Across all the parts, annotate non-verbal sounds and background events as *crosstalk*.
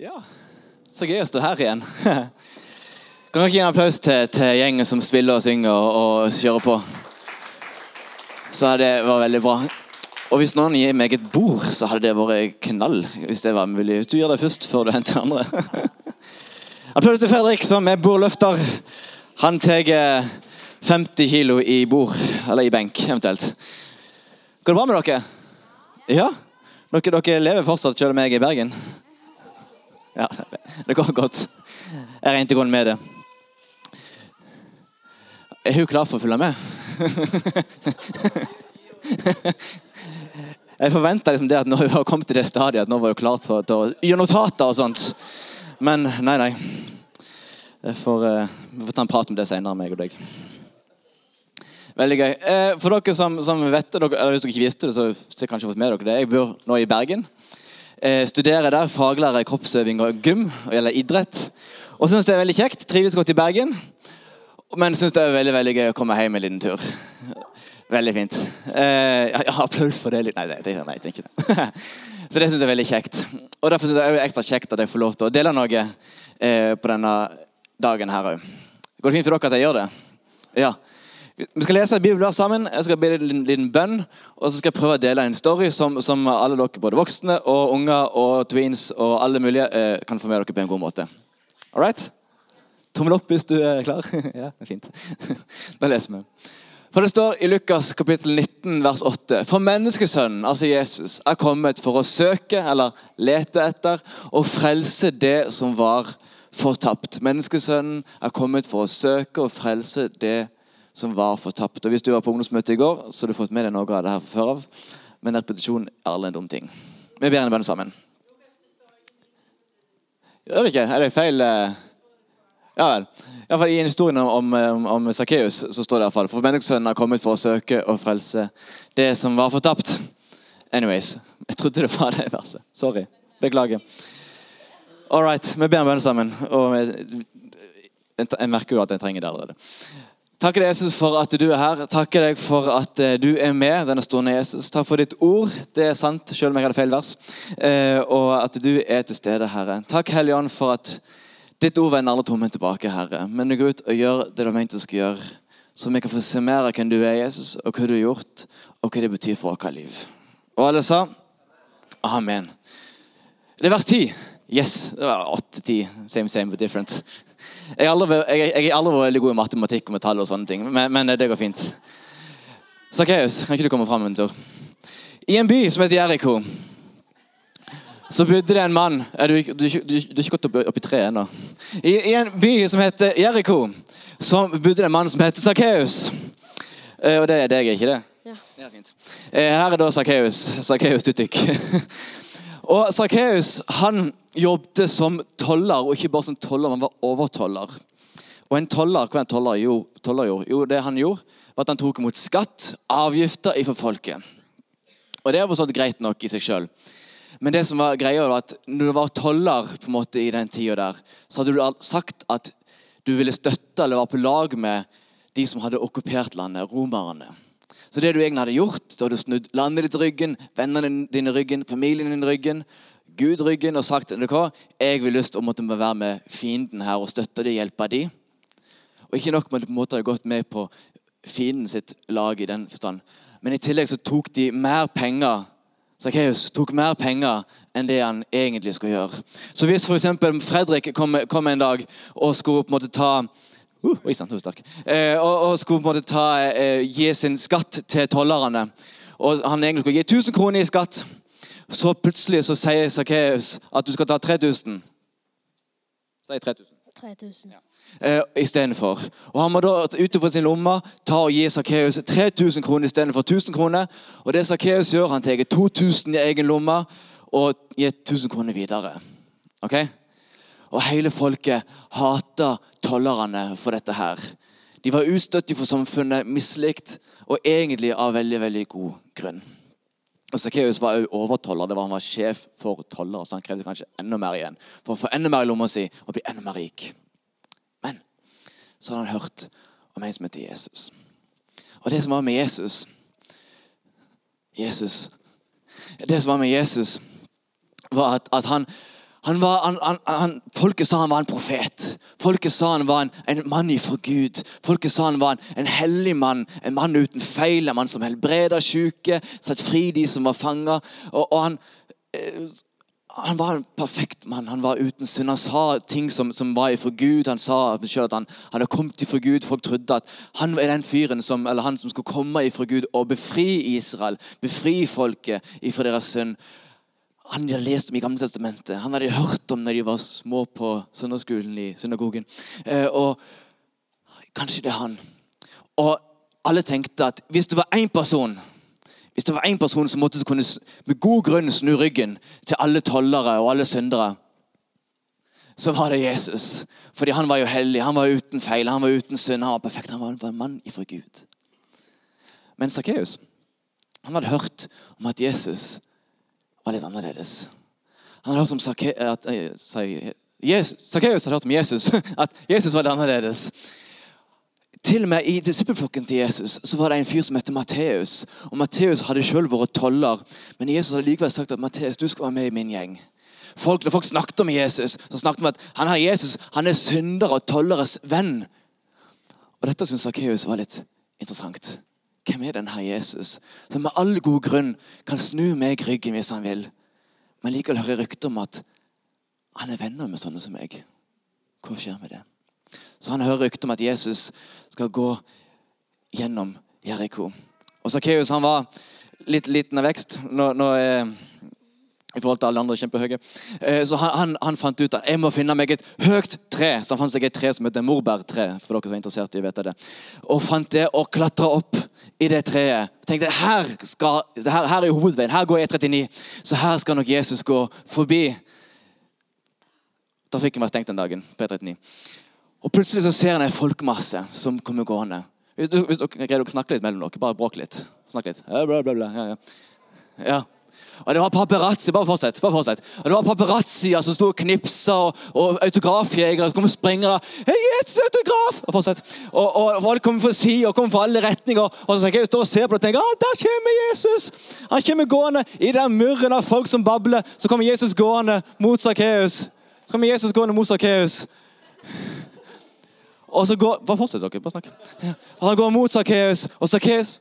Ja, så gøy å stå her igjen. *laughs* Kan dere gi en applaus til, til gjengen som spiller og synger og, og kjører på? Så det var veldig bra. Og hvis noen gir meg et bord, så hadde det vært knall. Hvis det var mulig. Du gjør det først før du henter andre. *laughs* Applaus til Fredrik, som er bordløfter. Han tar 50 kilo i bord, eller i benk eventuelt. Går det bra med dere? Ja? Dere, dere lever fortsatt selv om jeg er i Bergen? Ja, det går godt. Jeg regnet godt med det. Er hun klar for å følge med? *laughs* Jeg forventa liksom at når hun har kommet til det stadiet, at nå var hun klar for å gjøre notater og sånt. Men nei, nei. Får, uh, vi får ta en prat om det senere, meg og deg. Veldig gøy. Eh, for dere som, som vet det, eller hvis dere ikke visste det, så har dere kanskje fått med dere det. Jeg bor nå i Bergen. Eh, studerer der faglærer kroppsøving og gym gjelder idrett. Og syns det er veldig kjekt. Trives godt i Bergen. Men syns det er veldig veldig gøy å komme hjem en liten tur. Veldig fint. Eh, ja, applaus for det. Nei, det, nei, jeg er ikke det. *laughs* Så det syns jeg er veldig kjekt. Og Derfor synes jeg det er ekstra kjekt at jeg får lov til å dele noe eh, på denne dagen her òg. Går det fint for dere at jeg gjør det? Ja. Vi skal lese et bibelvers sammen. Jeg skal be en liten bønn. Og så skal jeg prøve å dele en story som, som alle dere, både voksne og unger og tweens og alle mulige, eh, kan få med dere på en god måte. All right? Tommel opp hvis du er klar. *laughs* ja, det er fint. *laughs* da leser vi. For Det står i Lukas kapittel 19 vers 8.: For menneskesønnen, altså Jesus, er kommet for å søke eller lete etter og frelse det som var fortapt. Menneskesønnen er kommet for å søke og frelse det som var fortapt. Og Hvis du var på ungdomsmøte i går, så har du fått med deg noe av det her fra før av. Men repetisjon er aldri en dum ting. Vi ber en bønn sammen. Gjør det ikke? Er det feil? eh? Ja vel. I, fall, I historien om, om, om Sakkeus så står det i hvert fall For menneskesønnen har kommet for å søke og frelse det som var fortapt. Anyways. Jeg trodde det var det verset. Sorry. Beklager. All right. Vi ber en bønn sammen. Og jeg, jeg merker jo at jeg trenger det allerede. Takker deg, Jesus, for at du er her. Takker deg for at eh, du er med denne stunden, Jesus. Takk for ditt ord. Det er sant, selv om jeg hadde feil vers. Eh, og at du er til stede, Herre. Takk, Hellige Ånd, for at ditt ord vender alle tomme tilbake, Herre. Men gå ut og gjør det du har ment du skal gjøre. Så vi kan få se mer av hvem du er, Jesus, og hva du har gjort, og hva det betyr for vårt liv. Og alle sa amen. Det er vers 10. Yes. Det var 8-10. Same, same, but different. Jeg er aldri, jeg, jeg aldri vært veldig god i matematikk og metall og sånne ting, men, men det går fint. Sakkeus, kan ikke du komme fram en tur? I en by som heter Jeriko, så bodde det en mann Du, du, du, du har ikke gått opp, opp i treet ennå. I, I, en by som heter Jeriko, så bodde det en mann som heter Sakkeus. Eh, og det er deg, ikke det? Ja. ja fint. Eh, her er da Sakkeus. Sakkeus Tuttik. *laughs* og Sakkeus, han jobbet som toller, og ikke bare som toller, men var overtoller. Og en toller, Hva en toller, jo, toller gjorde? Jo, det han gjorde, var at han tok imot skatt, avgifter ifra folket. Og Det var sånn greit nok i seg sjøl. Men det som var greia var at når du var toller på en måte i den tida der, så hadde du sagt at du ville støtte eller være på lag med de som hadde okkupert landet, romerne. Så det du egentlig hadde gjort, da hadde du snudd landet ditt ryggen, vennene dine ryggen, familien din ryggen, Gud ryggen og sagt hva, jeg vil lyst til å måtte være med fienden her og støtte dem, hjelpe dem. Og ikke nok med at de hadde gått med på fienden sitt lag i den forstand, men i tillegg så tok de mer penger Sakkeus tok mer penger enn det han egentlig skulle gjøre. Så hvis f.eks. Fredrik kom, kom, en dag og skulle på en måte ta uh, oi, sant, eh, og, og, skulle på en måte ta, eh, gi sin skatt til tollerne, og han egentlig skulle gi 1000 kroner i skatt så plutselig så sier Sakkeus at du skal ta 3000. Si 3000. 3000. Ja. Uh, istedenfor. Og Han må da utenfor sin lomme ta og gi Sakkeus 3000 kroner istedenfor 1000 kroner. Og det Sakkeus gjør, han tar 2000 i egen lomme og gir 1000 kroner videre. Ok? Og hele folket hata tollerne for dette her. De var ustøttige for samfunnet, mislikt, og egentlig av veldig, veldig god grunn. Og Sakkeus var også overtoller. Det var Han var sjef for tollere, så han krevde kanskje enda mer igjen for å få enda mer i lomma si og bli enda mer rik. Men så hadde han hørt om en som heter Jesus. Og det som var med Jesus Jesus Det som var med Jesus, var at, at han, Han var, han, han, folket sa han var en profet. Folket sa han var en, en mann ifra Gud. Folket sa han var en, en hellig mann, en mann uten feil, en mann som helbreda syke, satt fri de som var fanga. Og, og han, eh, han var en perfekt mann. Han var uten synd. Han sa ting som, som var ifra Gud. Han sa selv at han hadde kommet ifra Gud. Folk trodde at han er den fyren som, eller han som skulle komme ifra Gud og befri Israel. Befri folket ifra deres synd han de hadde lest om i Gamle Testamentet. Han hadde hørt om når de var små på søndagsskolen i synagogen. Eh, og kanskje det er han. Og alle tenkte at hvis det var én person hvis det var en person som måtte kunne med god grunn snu ryggen til alle tollere og alle syndere, så var det Jesus. Fordi han var jo hellig, han var uten feil, han var uten synd. Han var perfekt, han var en mann ifra Gud. Men Sakkeus hadde hørt om at Jesus var litt annerledes. Han hadde hørt om Sakkeus hadde hørt om Jesus, *laughs* at Jesus var litt annerledes. Til og med I disippelflokken til Jesus så var det en fyr som het Matteus. Og Matteus hadde selv vært toller, men Jesus hadde likevel sagt at Matteus, du skal være med i min gjeng. Folk, når folk snakket om Jesus, så snakket om at han her Jesus han er synder og tolleres venn. Og Dette syntes Sakkeus var litt interessant. Hvem er denne Jesus som med all god grunn kan snu meg ryggen hvis han vil, men likevel hører rykter om at han er venner med sånne som meg? Hva skjer med det? Så han hører rykter om at Jesus skal gå gjennom Jeriko. Og Sakkeus var litt liten av vekst. Nå, nå er i forhold til alle andre kjempehøye. Eh, så han, han, han, fant ut at jeg må finne meg et høyt tre. Så han fant seg et tre som heter morbærtre. for dere som er interessert i å vite det. Og fant det og klatra opp i det treet. Tenkte her, skal, her, her er hovedveien. Her går E39. Så her skal nok Jesus gå forbi. Trafikken var stengt den dagen. på E39. Og Plutselig så ser han en folkemasse som kommer gående. Hvis, hvis dere greier å snakke litt mellom dere, bare bråk litt. Snakk litt. Ja, bla, bla, bla. Ja, ja. ja. Og det var paparazzi bare fortsett, bare fortsett. Og det var paparazzier som sto og knipsa, og, og autografjegere som kom og sprengte. Hei, et autograf! Og fortsett. Og, og folk kom fra sida og kom fra alle retninger. Og så jeg stå og se på det og tenker, ah, der kommer Jesus! Han kommer gående i den murren av folk som babler. Så kommer Jesus gående mot Sakkeus. Så kommer Jesus gående mot Sakkeus. Og så går Bare fortsett, dere. Bare snakk. Ja. Og han går mot Sakkeus, og Sakkeus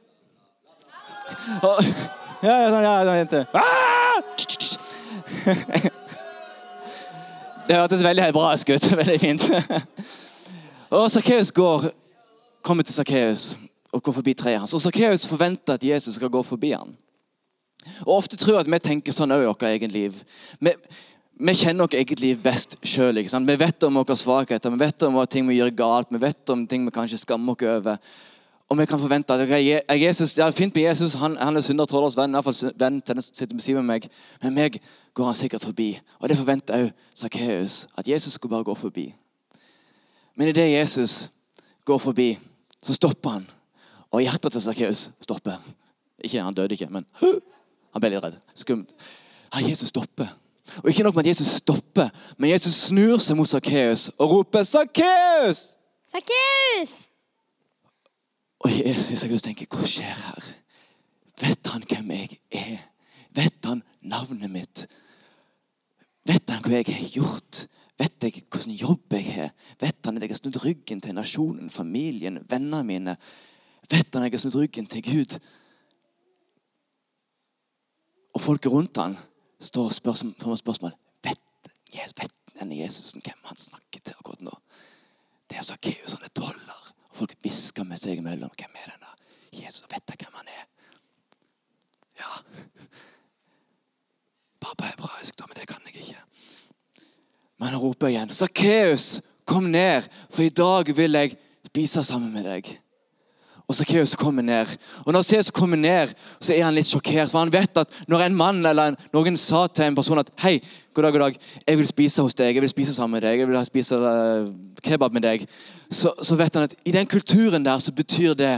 ja, ja, ja, ja, jente. Ah! *laughs* Det hørtes veldig bra ut. *laughs* Veldig fint. Og Sakkeus går, kommer til Sakkeus og går forbi treet hans. Og Sakkeus forventer at Jesus skal gå forbi han. Og Ofte tror jeg at vi tenker sånn òg i vårt eget liv. Vi, vi kjenner vårt eget liv best sjøl. Vi vet om våre svakheter, vi vet om hva ting vi gjør galt, vi vet om ting vi kanskje skammer oss over. Og vi kan forvente at okay, Jesus, ja, fint med Jesus, han, han er synder trådløs venn. Iallfall venn til den sitter ved siden av meg. Men meg går han sikkert forbi. Og det forventer òg Sakkeus. At Jesus skulle bare gå forbi. Men idet Jesus går forbi, så stopper han. Og hjertet til Sakkeus stopper. Ikke, Han døde ikke, men *gasps* han ble litt redd. Skummelt. Ja, Jesus stopper. Og ikke nok med at Jesus stopper, men Jesus snur seg mot Sakkeus og roper 'Sakkeus!' Sakkeus! Og Jesus jeg tenker, hva skjer her? Vet han hvem jeg er? Vet han navnet mitt? Vet han hva jeg har gjort? Vet jeg hvordan jobb jeg har? Vet han at jeg har snudd ryggen til nasjonen, familien, vennene mine? Vet han at jeg har snudd ryggen til Gud? Og folket rundt han står og spør spørsmål. Vet, vet denne Jesusen hvem han snakker til akkurat nå? Det er Sakkeus, han er toller. Folk hvisker med seg imellom. Hvem er denne? Jesus vet jeg hvem han er. Ja. Bare på hebraisk, da, men det kan jeg ikke. Men han roper igjen. Sakkeus, kom ned, for i dag vil jeg spise sammen med deg. Og Sakkeus kommer ned. Og Når Sakkeus kommer ned, så er han litt sjokkert. For han vet at når en mann eller noen sa til en person at hei, god dag, god dag, jeg vil spise hos deg, jeg vil spise sammen med deg, jeg vil spise uh, kebab med deg, så, så, vet han at i den kulturen der så betyr det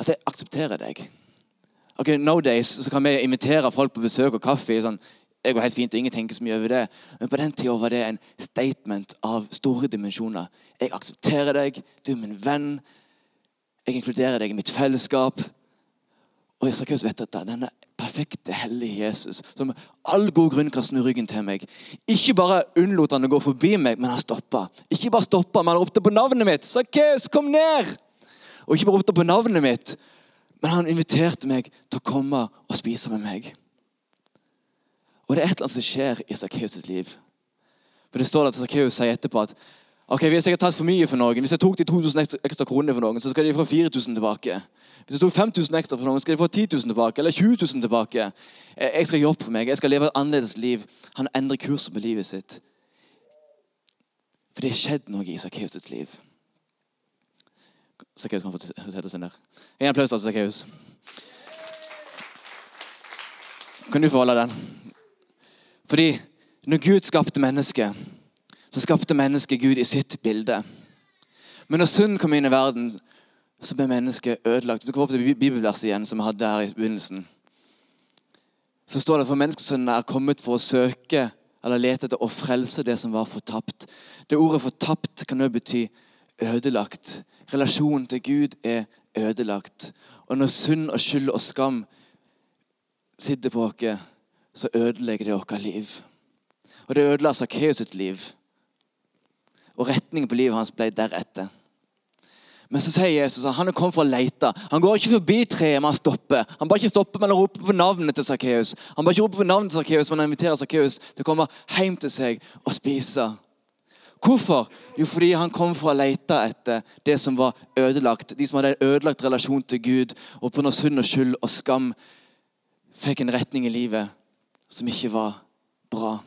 at jeg aksepterer deg. Ok, Nowadays så kan vi invitere folk på besøk og kaffe. sånn, det går helt fint, og ingen tenker så mye over det. Men på den tida var det en statement av store dimensjoner. Jeg aksepterer deg, du er min venn. Jeg inkluderer deg i mitt fellesskap. Og Sakkeus vet at denne perfekte, hellige Jesus, som med all god grunn kan snu ryggen til meg. Ikke bare unnlot han å gå forbi meg, men han stoppa. Ikke bare stoppa, men han ropte på navnet mitt. 'Sakkeus, kom ned!' Og ikke bare ropte på navnet mitt, men han inviterte meg til å komme og spise med meg. Og det er et eller annet som skjer i Sakkeus' liv. For Det står at Sakkeus sier etterpå at ok, hvis jeg har tatt for mye for noen, hvis jeg tok de 2000 ekstra kronene for noen, så skal de få 4000 tilbake. Hvis jeg tok 5000 ekstra for noen, skal de få 10 000 tilbake. Eller 20 000 tilbake. Jeg skal jobbe for meg. Jeg skal leve et annerledes liv. Han endrer kursen på livet sitt. For det har skjedd noe i Sakkeus sitt liv. Sakkeus kan få sette seg der. En applaus til Sakkeus. Kan du få holde den? Fordi når Gud skapte mennesket, så skapte mennesket Gud i sitt bilde. Men når synd kom inn i verden, så ble mennesket ødelagt. Vi går opp til bibelverset igjen, som vi hadde her i begynnelsen. Så står det for menneskesønnen er kommet for å søke eller lete etter å frelse det som var fortapt. Det ordet 'fortapt' kan også bety ødelagt. Relasjonen til Gud er ødelagt. Og når synd og skyld og skam sitter på oss, så ødelegger det vårt liv. Og det ødela Sakkeus sitt liv. Og retningen på livet hans ble deretter. Men så sier Jesus at han er kommet for å lete. Han går ikke forbi treet, men han stopper. Han bare ikke stopper, men han roper på navnet til Sakkeus. Han bare ikke roper på navnet til Sakkeus, men han inviterer Sakkeus til å komme hjem til seg og spise. Hvorfor? Jo, fordi han kom for å lete etter det som var ødelagt. De som hadde en ødelagt relasjon til Gud, og på noe synd og skyld og skam fikk en retning i livet som ikke var bra.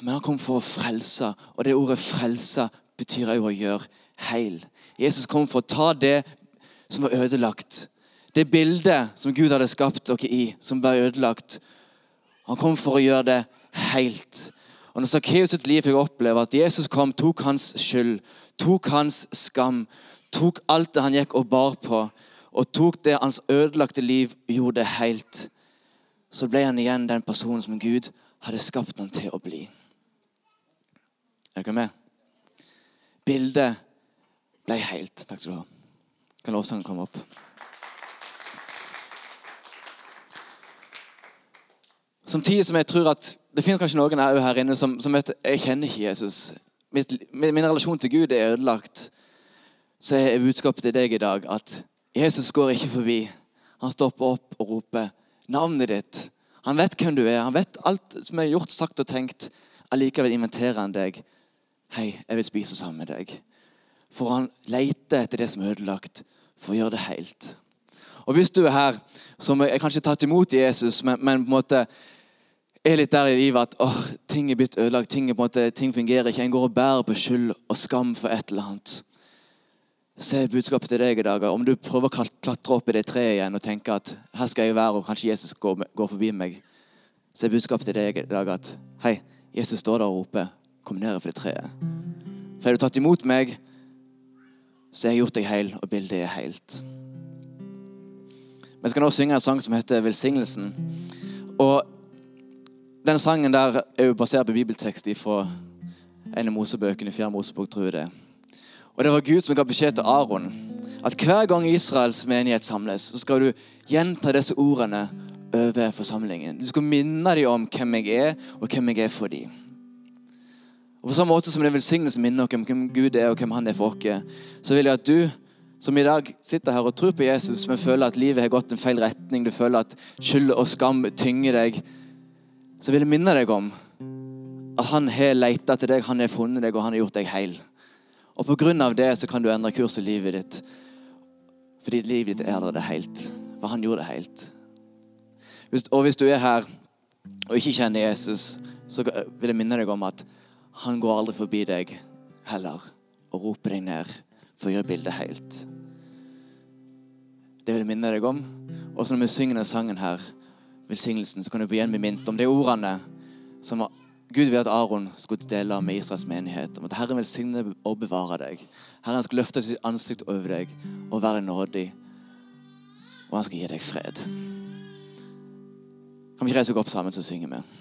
Men han kom for å frelse, og det ordet 'frelse' betyr jo å gjøre heil. Jesus kom for å ta det som var ødelagt. Det bildet som Gud hadde skapt dere i, som ble ødelagt. Han kom for å gjøre det helt. Og Når Sakkeus sitt liv fikk oppleve at Jesus kom, tok hans skyld, tok hans skam, tok alt det han gikk og bar på, og tok det hans ødelagte liv og gjorde helt, så ble han igjen den personen som Gud hadde skapt han til å bli. Er dere med? Bildet ble helt. Takk skal du ha. Kan lovsangen komme opp? Samtidig som jeg tror at det finnes kanskje noen her inne som, som vet jeg kjenner ikke Jesus. Mitt, min, min relasjon til Gud er ødelagt. Så er budskapet til deg i dag at Jesus går ikke forbi. Han stopper opp og roper navnet ditt. Han vet hvem du er. Han vet alt som er gjort, sagt og tenkt. Allikevel inviterer han deg. Hei, jeg vil spise sammen med deg. For han leter etter det som er ødelagt, for å gjøre det helt. Og Hvis du er her som er kanskje tatt imot Jesus, men, men, på en måte er litt der i livet at åh, ting er blitt ødelagt, ting, er på en måte, ting fungerer ikke, en går og bærer på skyld og skam for et eller annet, så er budskapet til deg i dag om du prøver å klatre opp i det treet igjen og tenker at her skal jeg være, og kanskje Jesus går, går forbi meg, så er budskapet til deg i dag at hei, Jesus står der og roper, kom ned fra det treet. For har du tatt imot meg, så har jeg gjort deg heil, og bildet er helt. Vi skal nå synge en sang som heter 'Velsignelsen'. Og Den sangen der er jo basert på bibeltekst fra en av Mosebøkene. i Fjerde Mosebok, tror jeg det. Og Det var Gud som ga beskjed til Aron at hver gang Israels menighet samles, så skal du gjenta disse ordene over forsamlingen. Du skal minne dem om hvem jeg er, og hvem jeg er for dem. Og På samme måte som det velsignelse minner om hvem Gud er og hvem han er for oss, så vil jeg at du som i dag sitter her og tror på Jesus, men føler at livet har gått en feil retning, du føler at skyld og skam tynger deg, så vil jeg minne deg om at han har leita til deg, han har funnet deg, og han har gjort deg heil. Og på grunn av det så kan du endre kurs i livet ditt. Fordi livet ditt er det helt. For han gjorde det helt. Og hvis du er her og ikke kjenner Jesus, så vil jeg minne deg om at han går aldri forbi deg heller og roper deg ned for å gjøre bildet helt. Det vil jeg minne deg om. Og så når vi synger denne sangen her, velsignelsen, så kan du igjen bli minnet om de ordene som Gud vil at Aron skulle dele med Israels menighet. Om at Herren velsigne og bevare deg. Herren skal løfte sitt ansikt over deg og være nådig. Og han skal gi deg fred. Kan vi ikke reise oss opp sammen, så synger vi?